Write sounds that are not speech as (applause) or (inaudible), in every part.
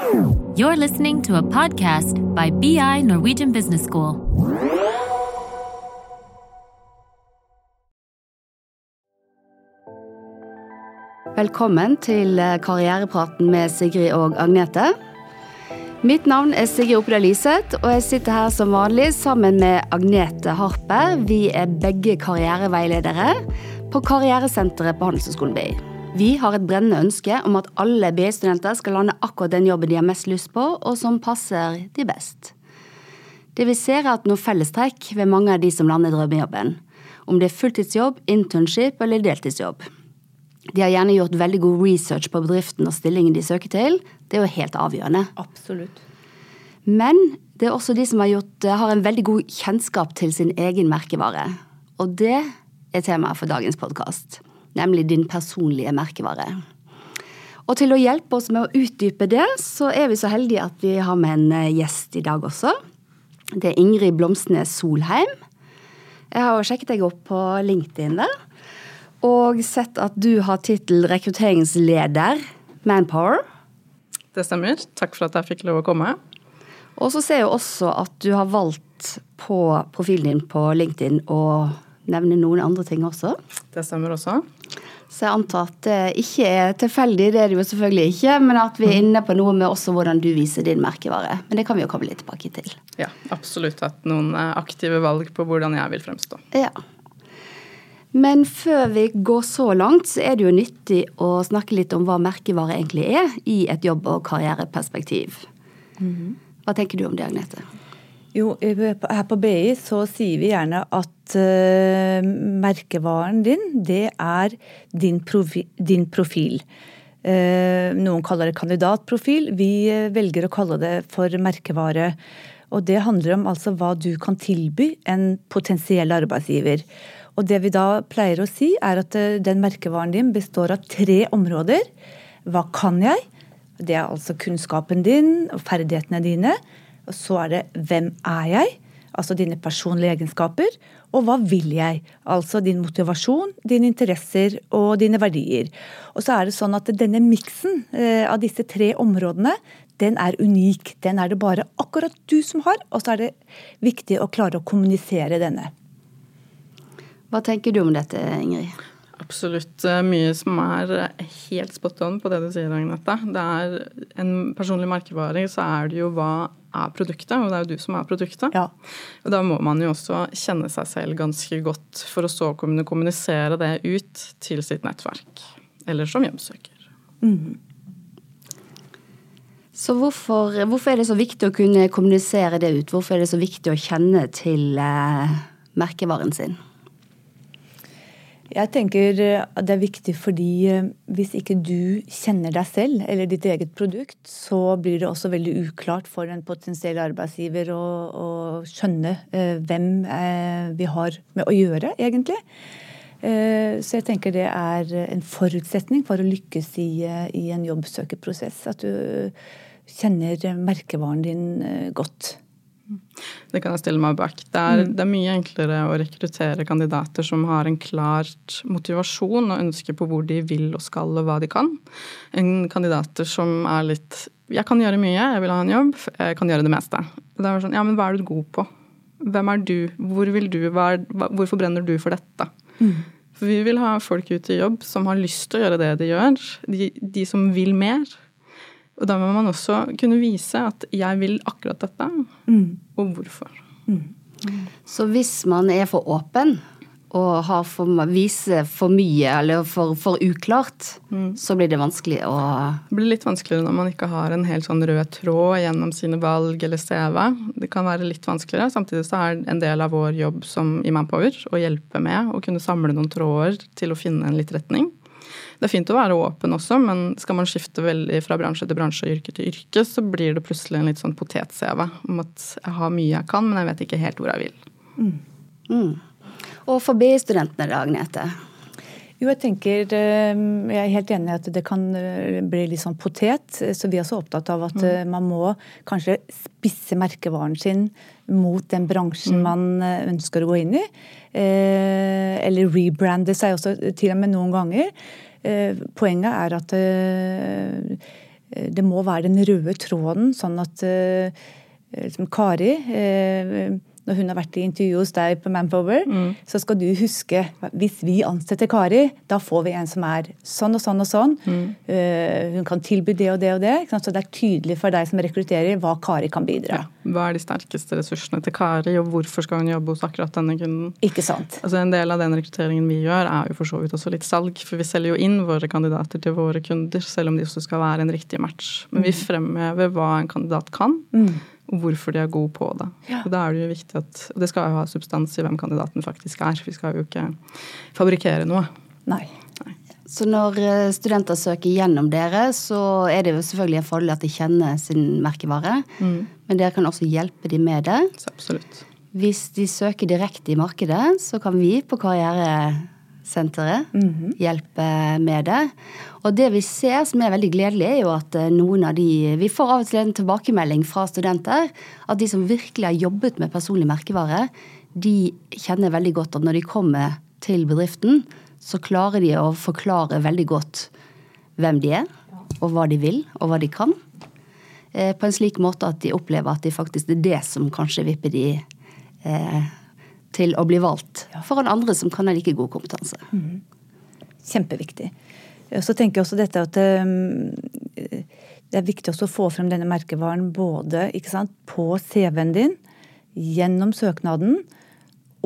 You're listening to a podcast by BI Norwegian Business School. Velkommen til eh, karrierepraten med Sigrid og Agnete. Mitt navn er Sigrid Oppedal Liseth, og jeg sitter her som vanlig sammen med Agnete Harpe. Vi er begge karriereveiledere på Karrieresenteret på Handelshøyskolen BI. Vi har et brennende ønske om at alle BI-studenter skal lande akkurat den jobben de har mest lyst på, og som passer de best. Det vi ser er at noe fellestrekk ved mange av de som lander drømmejobben. Om det er fulltidsjobb, internship eller deltidsjobb. De har gjerne gjort veldig god research på bedriften og stillingen de søker til. Det er jo helt avgjørende. Absolutt. Men det er også de som har, gjort, har en veldig god kjennskap til sin egen merkevare. Og det er temaet for dagens podkast. Nemlig din personlige merkevare. Og til å hjelpe oss med å utdype det, så er vi så heldige at vi har med en eh, gjest i dag også. Det er Ingrid Blomsnes Solheim. Jeg har jo sjekket deg opp på LinkedIn der og sett at du har tittel rekrutteringsleder Manpower. Det stemmer. Takk for at jeg fikk lov å komme. Og så ser jeg også at du har valgt på profilen din på LinkedIn å nevne noen andre ting også. Det stemmer også. Så jeg antar at det ikke er tilfeldig, det er det jo selvfølgelig ikke, men at vi er inne på noe med også hvordan du viser din merkevare. Men det kan vi jo komme litt tilbake til. Ja, absolutt hatt noen eh, aktive valg på hvordan jeg vil fremstå. Ja. Men før vi går så langt, så er det jo nyttig å snakke litt om hva merkevare egentlig er i et jobb- og karriereperspektiv. Hva tenker du om det, Agnete? Jo, her på BI så sier vi gjerne at uh, merkevaren din, det er din, profi din profil. Uh, noen kaller det kandidatprofil. Vi velger å kalle det for merkevare. Og det handler om altså hva du kan tilby en potensiell arbeidsgiver. Og det vi da pleier å si, er at eh, den merkevaren din består av tre områder. Hva kan jeg? Det er altså kunnskapen din og ferdighetene dine. Og så er det hvem er jeg? Altså dine personlige egenskaper. Og hva vil jeg? Altså din motivasjon, dine interesser og dine verdier. Og så er det sånn at denne miksen eh, av disse tre områdene, den er unik. Den er det bare akkurat du som har, og så er det viktig å klare å kommunisere denne. Hva tenker du om dette, Ingrid? Absolutt eh, mye som er eh, helt spot on på det du sier, Agnete. Det er en personlig merkevare, så er det jo hva er produktet, og det er jo du som er produktet. Ja. Og da må man jo også kjenne seg selv ganske godt for å så kunne kommunisere det ut til sitt nettverk. Eller som jobbsøker. Mm. Så hvorfor, hvorfor, er det så viktig å kunne kommunisere det ut? Hvorfor er det så viktig å kjenne til eh, merkevaren sin? Jeg tenker at det er viktig fordi eh, hvis ikke du kjenner deg selv eller ditt eget produkt, så blir det også veldig uklart for en potensiell arbeidsgiver å, å skjønne eh, hvem eh, vi har med å gjøre, egentlig. Eh, så jeg tenker det er en forutsetning for å lykkes i, eh, i en jobbsøkerprosess. At du kjenner merkevaren din eh, godt. Det kan jeg stille meg bak. Det er, mm. det er, mye enklere å rekruttere kandidater som har en klart motivasjon og ønske på hvor de vil og skal og hva de kan, enn kandidater som er litt Jeg kan gjøre mye, jeg vil ha en jobb, jeg kan gjøre det meste. Det er sånn, ja, men hva er du god på? Hvem er du? Hvor vil du? Er, hvorfor brenner du for dette? Mm. For vi vil ha folk ut i jobb som har lyst til å gjøre det de gjør. De, de som vil mer. Og da må man også kunne vise at 'jeg vil akkurat dette', mm. og hvorfor. Mm. Så hvis man er for åpen og for, viser for mye eller for, for uklart, mm. så blir det vanskelig å Det blir litt vanskeligere når man ikke har en helt sånn rød tråd gjennom sine valg eller CV. Det kan være litt vanskeligere. Samtidig så er en del av vår jobb som i Manpower å hjelpe med å kunne samle noen tråder til å finne en litt retning. Det er fint å være åpen også, men skal man skifte veldig fra bransje til bransje og yrke til yrke, så blir det plutselig en litt sånn potet-CV om at jeg har mye jeg kan, men jeg vet ikke helt hvor jeg vil. Mm. Mm. Og for BI-studentene da, Agnete? Jo, jeg tenker eh, Jeg er helt enig i at det kan eh, bli litt sånn potet. Så vi er så opptatt av at mm. Eh, man må kanskje spisse merkevaren sin mot den bransjen mm. man ønsker å gå inn i. Eller rebrande seg også til og med noen ganger. Eh, poenget er at eh, det må være den røde tråden, sånn at liksom Kari når hun har vært i intervju hos deg på Manpower, mm. så skal du huske hvis vi ansetter Kari, da får vi en som er sånn og sånn og sånn. Mm. Uh, hun kan tilby det og det og det. Så det er tydelig for deg som rekrutterer hva Kari kan bidra. Ja. Hva er de sterkeste ressursene til Kari, og hvorfor skal hun jobbe hos akkurat denne kunden? Ikke sant. Altså En del av den rekrutteringen vi gjør, er jo for så vidt også litt salg. For vi selger jo inn våre kandidater til våre kunder, selv om de også skal være en riktig match. Men vi mm. fremhever hva en kandidat kan. Mm og hvorfor de er gode på det. Ja. Og da er det jo viktig at, og det skal jo ha substans i hvem kandidaten faktisk er. Vi skal jo ikke fabrikkere noe. Nei. Nei. Så når eh, studenter søker gjennom dere, så er det jo selvfølgelig en fordel at de kjenner sin merkevare. Mm. Men dere kan også hjelpe dem med det. Så absolutt. Hvis de søker direkte i markedet, så kan vi på Karriere senteret. Mm -hmm. Hjelpe med det. Og det vi ser som er veldig gledelig, er jo at eh, noen av de Vi får av og til en tilbakemelding fra studenter at de som virkelig har jobbet med personlig merkevare, de kjenner veldig godt at når de kommer til bedriften, så klarer de å forklare veldig godt hvem de er, og hva de vil, og hva de kan. Eh, på en slik måte at de opplever at det faktisk er det som kanskje vipper de eh, til å bli valgt foran andre som kan ha like god kompetanse. Mm. Kjempeviktig. Så tenker jeg også dette at um, det er viktig også å få frem denne merkevaren både sant, på CV-en din, gjennom søknaden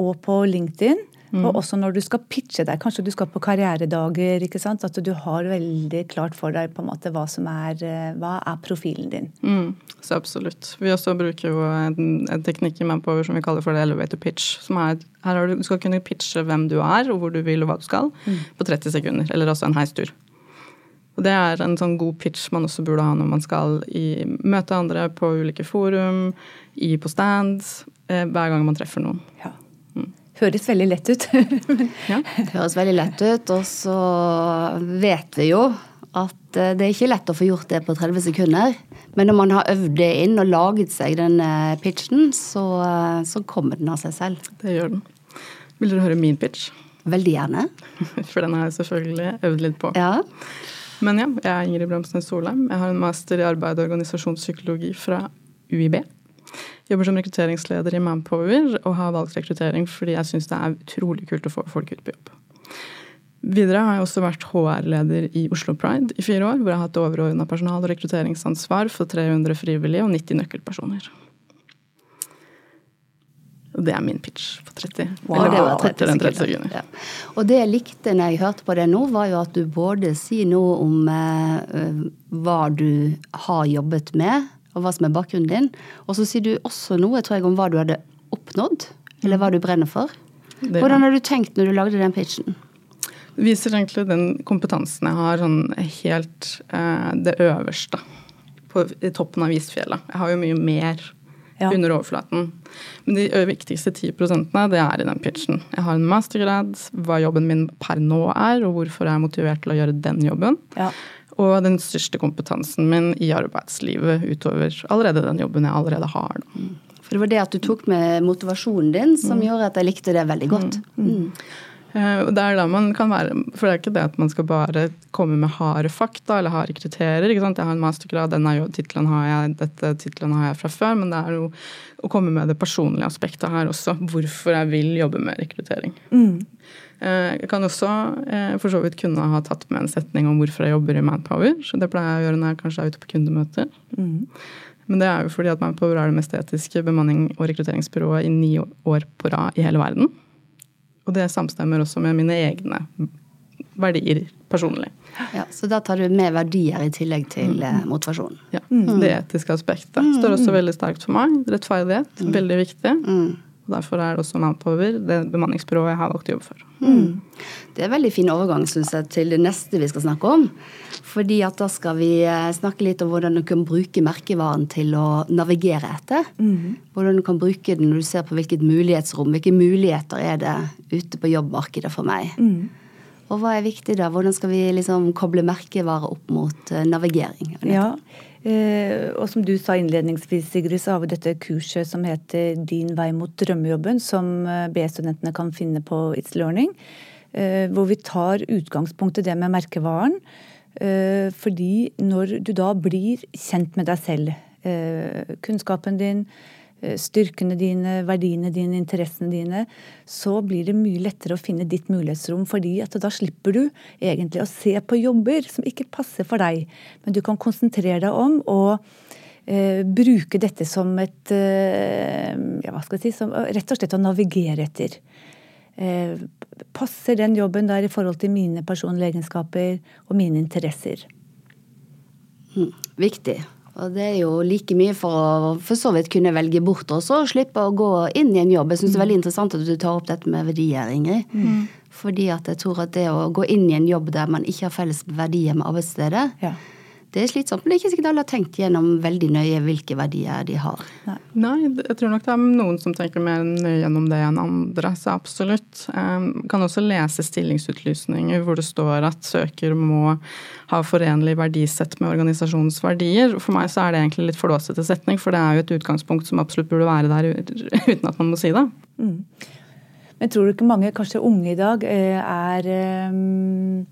og på LinkedIn. Mm. Og også når du skal pitche deg, kanskje du skal på karrieredager. ikke sant? At du har veldig klart for deg på en måte hva som er, eh, hva er profilen din. Mm. Så absolutt. Vi også bruker jo en, en teknikk i Manpower som vi kaller for det elevator pitch. som er, her du, du, skal kunne pitche hvem du er, og hvor du vil og hva du skal, mm. på 30 sekunder. Eller altså en heistur. Og Det er en sånn god pitch man også burde ha når man skal i, møte andre på ulike forum, i, på stands, eh, hver gang man treffer noen. Ja høres veldig lett ut. (laughs) ja, (laughs) det høres veldig lett ut. Og så vet vi jo at eh, det er ikke lett å få gjort det på 30 sekunder. Men når man har øvd det inn og laget seg den pitchen, så, eh, så kommer den av seg selv. Det gjør den. Vil dere høre min pitch? Veldig gjerne. (laughs) For den har jeg selvfølgelig øvd litt på. Ja. Men ja, jeg er Ingrid Bramsnes Solheim. Jeg har en master i arbeid og organisasjonspsykologi fra UiB jobber som rekrutteringsleder i Manpower og har valgt rekruttering fordi jeg syns det er utrolig kult å få folk ut på jobb. Videre har jeg også vært HR-leder i Oslo Pride i fire år, hvor jeg har hatt overordna personal- og rekrutteringsansvar for 300 frivillige og 90 nøkkelpersoner. Og det er min pitch på 30. Wow, Eller det var 30 sekunder. sekunder. Ja. Og det jeg likte når jeg hørte på det nå, var jo at du både sier noe om eh, hva du har jobbet med, og hva som er bakgrunnen din. Og så sier du også noe tror jeg, om hva du hadde oppnådd, eller hva du brenner for. Hvordan har du tenkt når du lagde den pitchen? Det viser egentlig den kompetansen jeg har, sånn helt eh, det øverste på toppen av isfjellet. Jeg har jo mye mer ja. under overflaten. Men de viktigste 10% det er i den pitchen. Jeg har en mastergrad, hva jobben min per nå er, og hvorfor jeg er motivert til å gjøre den jobben. Ja og den største kompetansen min i arbeidslivet utover allerede den jobben jeg allerede har. For det var det at du tok med motivasjonen din som mm. gjorde at jeg likte det veldig godt. Mm. Uh, det er da man kan være, For det er ikke det at man skal bare komme med harde fakta eller harde kriterier. ikke sant? Jeg har en mastergrad, denne tittelen har jeg, dette tittelen har jeg fra før. Men det er jo å komme med det personlige aspektet her også. Hvorfor jeg vil jobbe med rekruttering. Mm. Eh, jeg kan også eh, for så vidt kunne ha tatt med en setning om hvorfor jeg jobber i Manpower. så Det pleier jeg å gjøre når jeg kanskje er ute på kundemøter. Mm. Men det er jo fordi at Manpower er det mest etiske bemanning- og rekrutteringsbyrået i ni år på rad i hele verden. Og det samstemmer også med mine egne verdier personlig. Ja, Så da tar du med verdier i tillegg til mm. motivasjonen? motivasjon? Ja. Mm. Det etiske aspektet står også veldig sterkt for meg. Rettferdighet, mm. veldig viktig. Mm. Og Derfor er det også Manpower det bemanningsbyrået jeg har valgt å jobbe for. Mm. Det er en veldig fin overgang synes jeg, til det neste vi skal snakke om. Fordi at Da skal vi eh, snakke litt om hvordan du kan bruke merkevaren til å navigere etter. Mm. Hvordan du kan bruke den når du ser på hvilket mulighetsrom, hvilke muligheter er det ute på jobbmarkedet for meg. Mm. Og hva er viktig da? Hvordan skal vi liksom koble merkevare opp mot uh, navigering? Ja, eh, og som du sa innledningsvis, Sigrid, så har vi dette kurset som heter Din vei mot drømmejobben, som eh, B-studentene kan finne på It's Learning. Eh, hvor vi tar utgangspunkt i det med merkevaren. Eh, fordi når du da blir kjent med deg selv, eh, kunnskapen din, eh, styrkene dine, verdiene dine, interessene dine, så blir det mye lettere å finne ditt mulighetsrom. fordi at da slipper du egentlig å se på jobber som ikke passer for deg. Men du kan konsentrere deg om å eh, bruke dette som et eh, ja, hva skal jeg si, som, Rett og slett å navigere etter. Eh, passer den jobben der i forhold til mine personlige egenskaper og mine interesser? Mm, viktig. Og det er jo like mye for å for så vidt kunne velge bort også, og slippe å gå inn i en jobb. Jeg syns det er veldig interessant at du tar opp dette med verdier, Ingrid. Mm. Fordi at jeg tror at det å gå inn i en jobb der man ikke har felles verdier med arbeidsstedet, Ja. Det er slitsomt. Men det er ikke sikkert alle har tenkt gjennom veldig nøye hvilke verdier de har. Nei, jeg tror nok det er noen som tenker mer nøye gjennom det enn andre. Så absolutt. Jeg kan også lese stillingsutlysninger hvor det står at søker må ha forenlig verdisett med organisasjonens verdier. For meg så er det egentlig litt flåsete setning, for det er jo et utgangspunkt som absolutt burde være der (laughs) uten at man må si det. Men tror du ikke mange, kanskje unge i dag, eh, er eh, eh,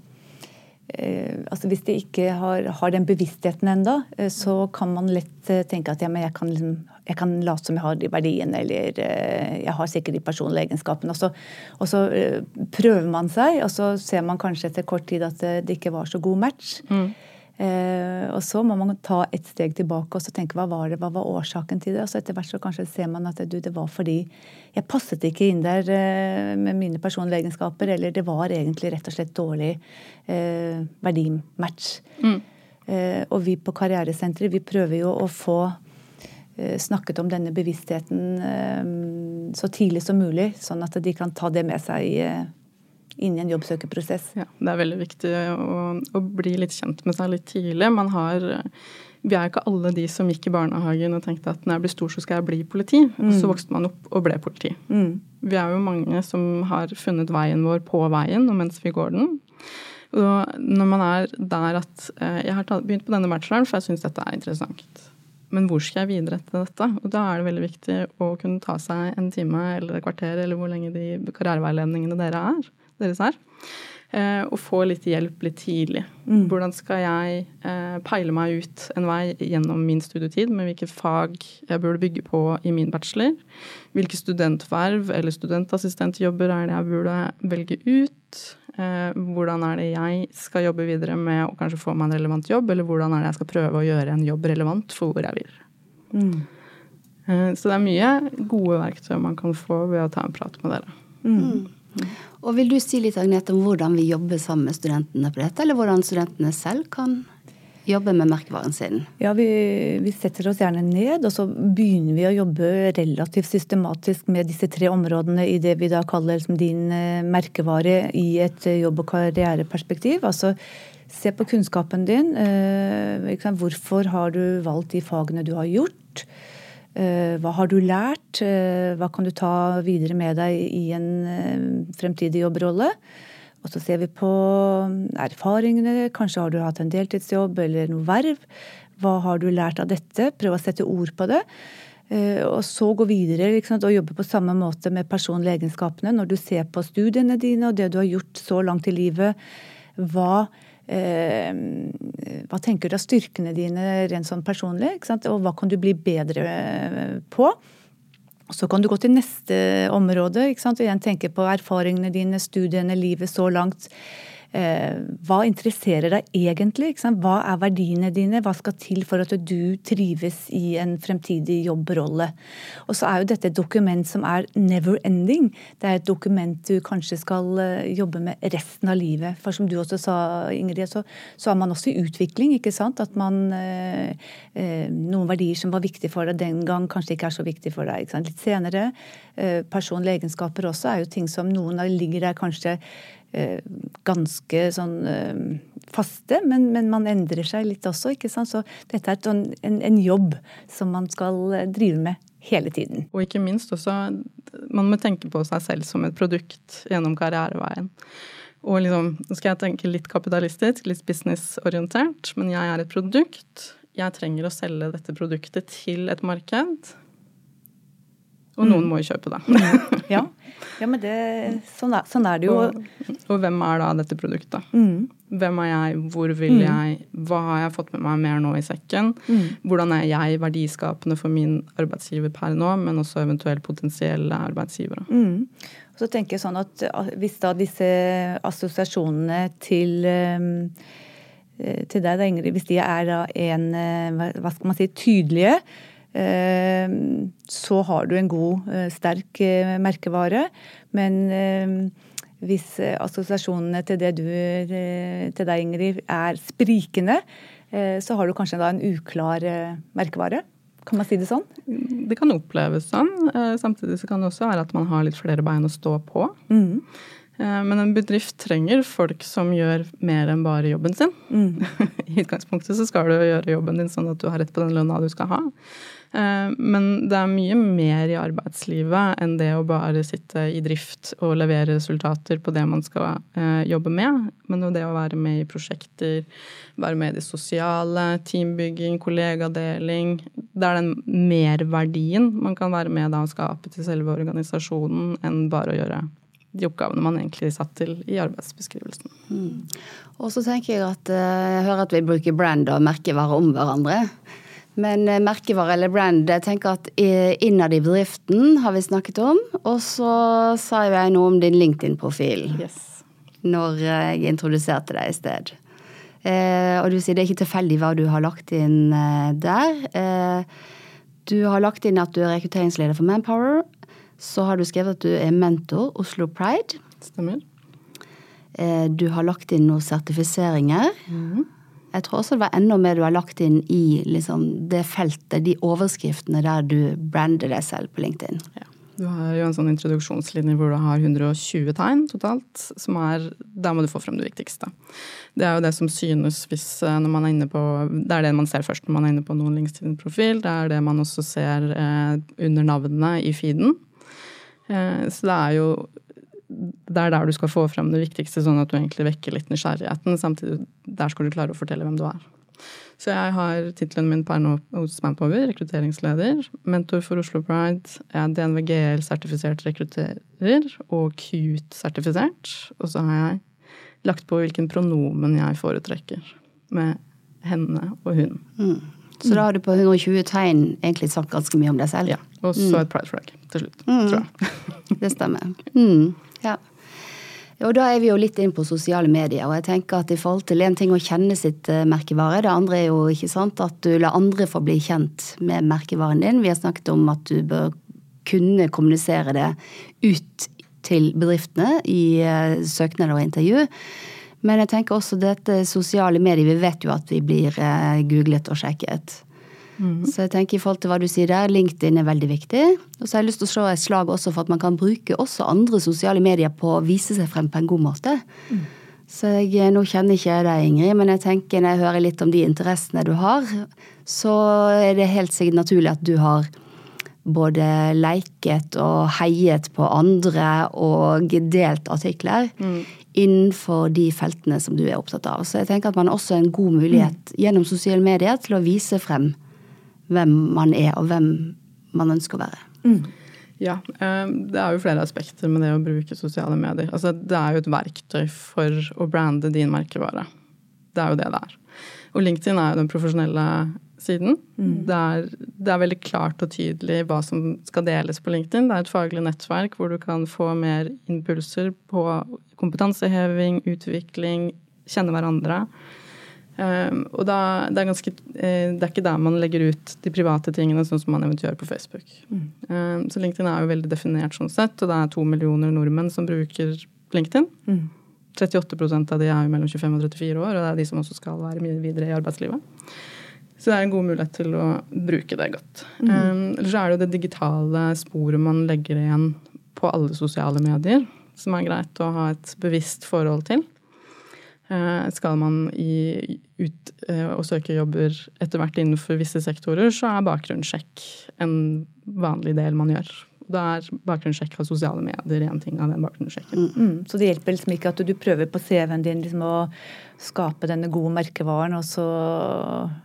altså Hvis de ikke har, har den bevisstheten ennå, eh, så kan man lett eh, tenke at ja, jeg kan, liksom, jeg kan late som jeg har de verdiene, eller eh, jeg har sikkert de personlige egenskapene. Og så, og så eh, prøver man seg, og så ser man kanskje etter kort tid at eh, det ikke var så god match. Eh, og så må man ta et steg tilbake og så tenke hva var det, hva var årsaken til det? Og så etter hvert så kanskje ser man at du, det var fordi jeg passet ikke inn der eh, med mine personlige egenskaper, eller det var egentlig rett og slett dårlig eh, verdimatch. Eh, og vi på Karrieresenteret vi prøver jo å få eh, snakket om denne bevisstheten eh, så tidlig som mulig, sånn at de kan ta det med seg eh, inn i en jobbsøkerprosess. Ja, det er veldig viktig å, å bli litt kjent med seg litt tidlig. Man har vi er ikke alle de som gikk i barnehagen og tenkte at når jeg blir stor, så skal jeg bli politi. Mm. så vokste man opp og ble politi. Vi er jo mange som har funnet veien vår på veien og mens vi går den. Og når man er der at eh, Jeg har begynt på denne bacheloren, for jeg syns dette er interessant. Men hvor skal jeg videre etter dette? Og da er det veldig viktig å kunne ta seg en time eller et kvarter, eller hvor lenge de karriereveiledningene dere er, deres er. eh, Og få litt hjelp litt tidlig. Hvordan skal jeg eh, peile meg ut en vei gjennom min studietid, med hvilke fag jeg burde bygge på i min bachelor? Hvilke studentverv eller studentassistentjobber er det jeg burde velge ut? Eh, hvordan er det jeg skal jobbe videre med å kanskje få meg en relevant jobb, eller hvordan er det jeg skal prøve å gjøre en jobb relevant for hvor jeg vil? Mm. Så det er mye gode verktøy man kan få ved å ta en prat med dere. Og vil du si litt, Agnete, om hvordan vi jobber sammen med studentene på dette, eller hvordan studentene selv kan jobbe med merkevaren sin? Ja, vi, vi setter oss gjerne ned, og så begynner vi å jobbe relativt systematisk med disse tre områdene i det vi da kaller din eh, merkevare i et eh, jobb- og karriereperspektiv. Altså se på kunnskapen din. eh? Hvorfor har du valgt de fagene du har gjort? Eh, Hva har du lært? Eh, Hva kan du ta videre med deg i en eh, fremtidig jobbrolle? Og så ser vi på erfaringene. Kanskje har du hatt en deltidsjobb eller noe verv. Hva har du lært av dette? Prøv å sette ord på det. Og så gå videre liksom, og jobbe på samme måte med personlige egenskapene. Når du ser på studiene dine og det du har gjort så langt i livet, hva, hva tenker du er styrkene dine rent sånn personlig? Ikke sant? Og hva kan du bli bedre eh, på? Så kan du gå til neste område ikke sant? og igjen tenke på erfaringene dine, studiene, livet så langt. Eh, hva interesserer deg egentlig? Hva er verdiene dine? Hva skal til for at du trives i en fremtidig jobbrolle? Og så er jo dette et dokument som er never ending. Det er et dokument du kanskje skal eh, jobbe med resten av livet. For som du også sa, Ingrid, så, så er man også i utvikling. ikke sant? At man eh, eh, Noen verdier som var viktige for deg den gang, kanskje ikke er så viktig for deg litt senere. Eh, personlige egenskaper også er jo ting som noen ligger der kanskje ganske sånn eh, faste, men, men man endrer seg litt også. ikke sant? Så dette er sånn, en, en jobb som man skal eh, drive med hele tiden. Og ikke minst også, man må tenke på seg selv som et produkt gjennom karriereveien. Og liksom, nå skal jeg tenke litt kapitalistisk, litt businessorientert, men jeg er et produkt. Jeg trenger å selge dette produktet til et marked. Og noen må jo kjøpe det. (laughs) Ja, ja men det, sånn, er, sånn er det jo. Og, og hvem er da dette produktet? Mm. Hvem er jeg, hvor vil mm. jeg, hva har jeg fått med meg mer nå i sekken? Mm. Hvordan er jeg verdiskapende for min arbeidsgiver per nå, men også eventuelt potensielle arbeidsgivere. Mm. Så tenker jeg sånn at Hvis da disse assosiasjonene til um til deg, da, Ingrid, hvis de er da en, hva skal man si, tydelige, så har du en god, sterk merkevare. Men hvis eh, assosiasjonene til, det du, eh, til deg, Ingrid, er sprikende, eh, så har du kanskje da en uklar merkevare? Kan man si det sånn? Det kan oppleves sånn. Samtidig så kan det også være at man har litt flere bein å stå på. Mm. Men en bedrift trenger folk som gjør mer enn bare jobben sin. Mm. (laughs) I utgangspunktet så skal du gjøre jobben din sånn at du har rett på den lønna du skal ha. Eh, men det er mye mer i arbeidslivet enn det å bare sitte i drift og levere resultater på det man skal eh, jobbe med. Men det å være med i prosjekter, være med i det sosiale, teambygging, kollegadeling Det er den merverdien man kan være med da å skape til selve organisasjonen, enn bare å gjøre de oppgavene man egentlig satt til i arbeidsbeskrivelsen. Mm. Og så tenker jeg at eh, jeg hører at vi bruker brand og merkevarer om hverandre. Men eh, merkevare eller brand, jeg tenker at innad i bedriften har vi snakket om. Og så sa jo jeg noe om din LinkedIn-profil yes. når jeg introduserte deg i sted. Eh, og du sier det er ikke tilfeldig hva du har lagt inn eh, der. Eh, du har lagt inn at du er rekrutteringsleder for Manpower. Så har du skrevet at du er mentor Oslo Pride. Stemmer. Eh, du har lagt inn noen sertifiseringer. Mm. Jeg tror også det var enda mer du har lagt inn i liksom, det feltet, de overskriftene der du brander deg selv på LinkedIn. Ja. Du har jo en sånn introduksjonslinje hvor du har 120 tegn totalt. som er, Der må du få frem det viktigste. Det er jo det som synes hvis eh, når man er inne på Det er det man ser først når man er inne på noen LinkedIn-profil. Det er det man også ser eh, under navnene i feeden. Eh, så det er jo det er der du skal få frem det viktigste, sånn at du egentlig vekker litt nysgjerrigheten. Samtidig der skal du klare å fortelle hvem du er. Så jeg har tittelen min per nå hos Manpower, rekrutteringsleder. Mentor for Oslo Pride. Jeg er DNVGL-sertifisert rekrutterer og CUTE-sertifisert. Og så har jeg lagt på hvilken pronomen jeg foretrekker. Med henne og hun. Mm. Så da har du på 120 tegn egentlig sagt ganske mye om deg selv? Ja. Og så mm. et pride flag til slutt, mm. tror jeg. det stemmer. Mm. Ja. Og da er vi jo litt inn på sosiale medier. Og jeg tenker at i forhold til en ting å kjenne sitt eh, merkevare, det andre er jo ikke sant at du lar andre få bli kjent med merkevaren din. Vi har snakket om at du bør kunne kommunisere det ut til bedriftene i eh, søknader og intervju. Men jeg tenker også dette sosiale medier, vi vet jo at vi blir eh, googlet og sjekket. Mm. Så jeg tenker i forhold til hva du sier der, LinkedIn er veldig viktig. Og så har jeg lyst til å slå et slag også for at man kan bruke også andre sosiale medier på å vise seg frem på en god måte. Mm. Så jeg, eh, nå kjenner ikke jeg deg, Ingrid, men jeg tenker når jeg hører litt om de interessene du har, så er det helt sikkert naturlig at du har både leiket og heiet på andre og delt artikler mm. innenfor de feltene som du er opptatt av. Så jeg tenker at man også har en god mulighet mm. gjennom sosiale medier til å vise frem hvem man er, og hvem man ønsker å være. Mm. Ja, eh, det er jo flere aspekter med det å bruke sosiale medier. Altså, det er jo et verktøy for å brande din merkevare. Det er jo det det er. Og LinkedIn er jo den profesjonelle siden. Mm. Det, er, det, er, veldig klart og tydelig hva som skal deles på LinkedIn. Det er et faglig nettverk hvor du kan få mer impulser på kompetanseheving, utvikling, kjenne hverandre. Um, og da, det, er ganske, uh, det er ikke der man legger ut de private tingene, sånn som man eventuelt gjør på Facebook. Mm. Um, så LinkedIn er jo veldig definert sånn sett, og det er to millioner nordmenn som bruker LinkedIn. Mm. 38% av de er jo mellom 25 og 34 år, og det er de som også skal være mye videre i arbeidslivet. Så det er en god mulighet til å bruke det godt. Mm. Um, eller så er det jo det digitale sporet man legger igjen på alle sosiale medier, som er greit å ha et bevisst forhold til. Eh, skal man i, ut eh, og søke jobber etter hvert innenfor visse sektorer, så er bakgrunnssjekk en vanlig del man gjør. Da er bakgrunnssjekk av sosiale medier en ting av den bakgrunnssjekken. Mm, mm. Så det hjelper liksom ikke at du, prøver på CV-en din liksom å skape denne gode merkevaren, og så,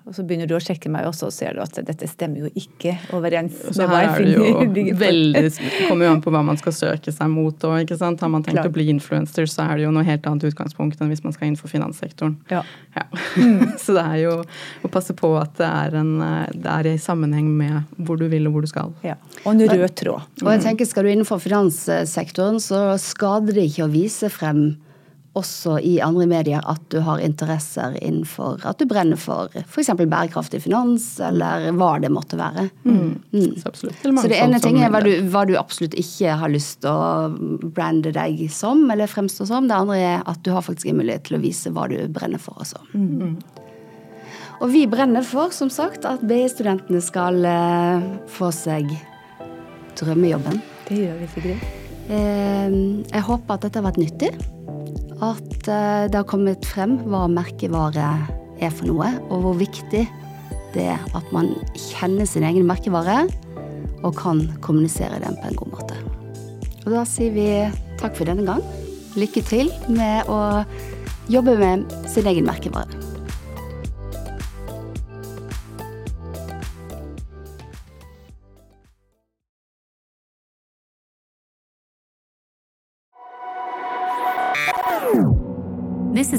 og så, begynner du å sjekke meg, og så ser du at dette stemmer jo ikke overens med her er det jo veldig, kommer jo an på hva man skal søke seg mot. Og, ikke sant? Har man tenkt Klar. å bli influencer, så er det jo noe helt annet utgangspunkt enn hvis man skal inn for finanssektoren. Ja. Ja. Mm. (laughs) så det er jo å passe på at det er, en, det er i sammenheng med hvor du vil og hvor du skal. Ja. Og en rød tråd. Og jeg tenker Skal du innenfor finanssektoren, så skader det ikke å vise frem også i andre medier at du har interesser innenfor At du brenner for f.eks. bærekraftig finans, eller hva det måtte være. Mm. Mm. Så, Så det ene ting er hva du, hva du, absolutt ikke har lyst til å brande deg som, eller fremstå som. Det andre er at du har faktisk en mulighet til å vise hva du brenner for også. Mm. Og vi brenner for, som sagt, at BI-studentene skal uh, få seg drømmejobben. Det gjør vi, Sigrid. Uh, jeg håper at dette har vært nyttig at eh, det har kommet frem hva merkevare er for noe, og hvor viktig det er at man kjenner sin egen merkevare og kan kommunisere den på en god måte. Og da sier vi takk for denne gang. Lykke til med å jobbe med sin egen merkevare.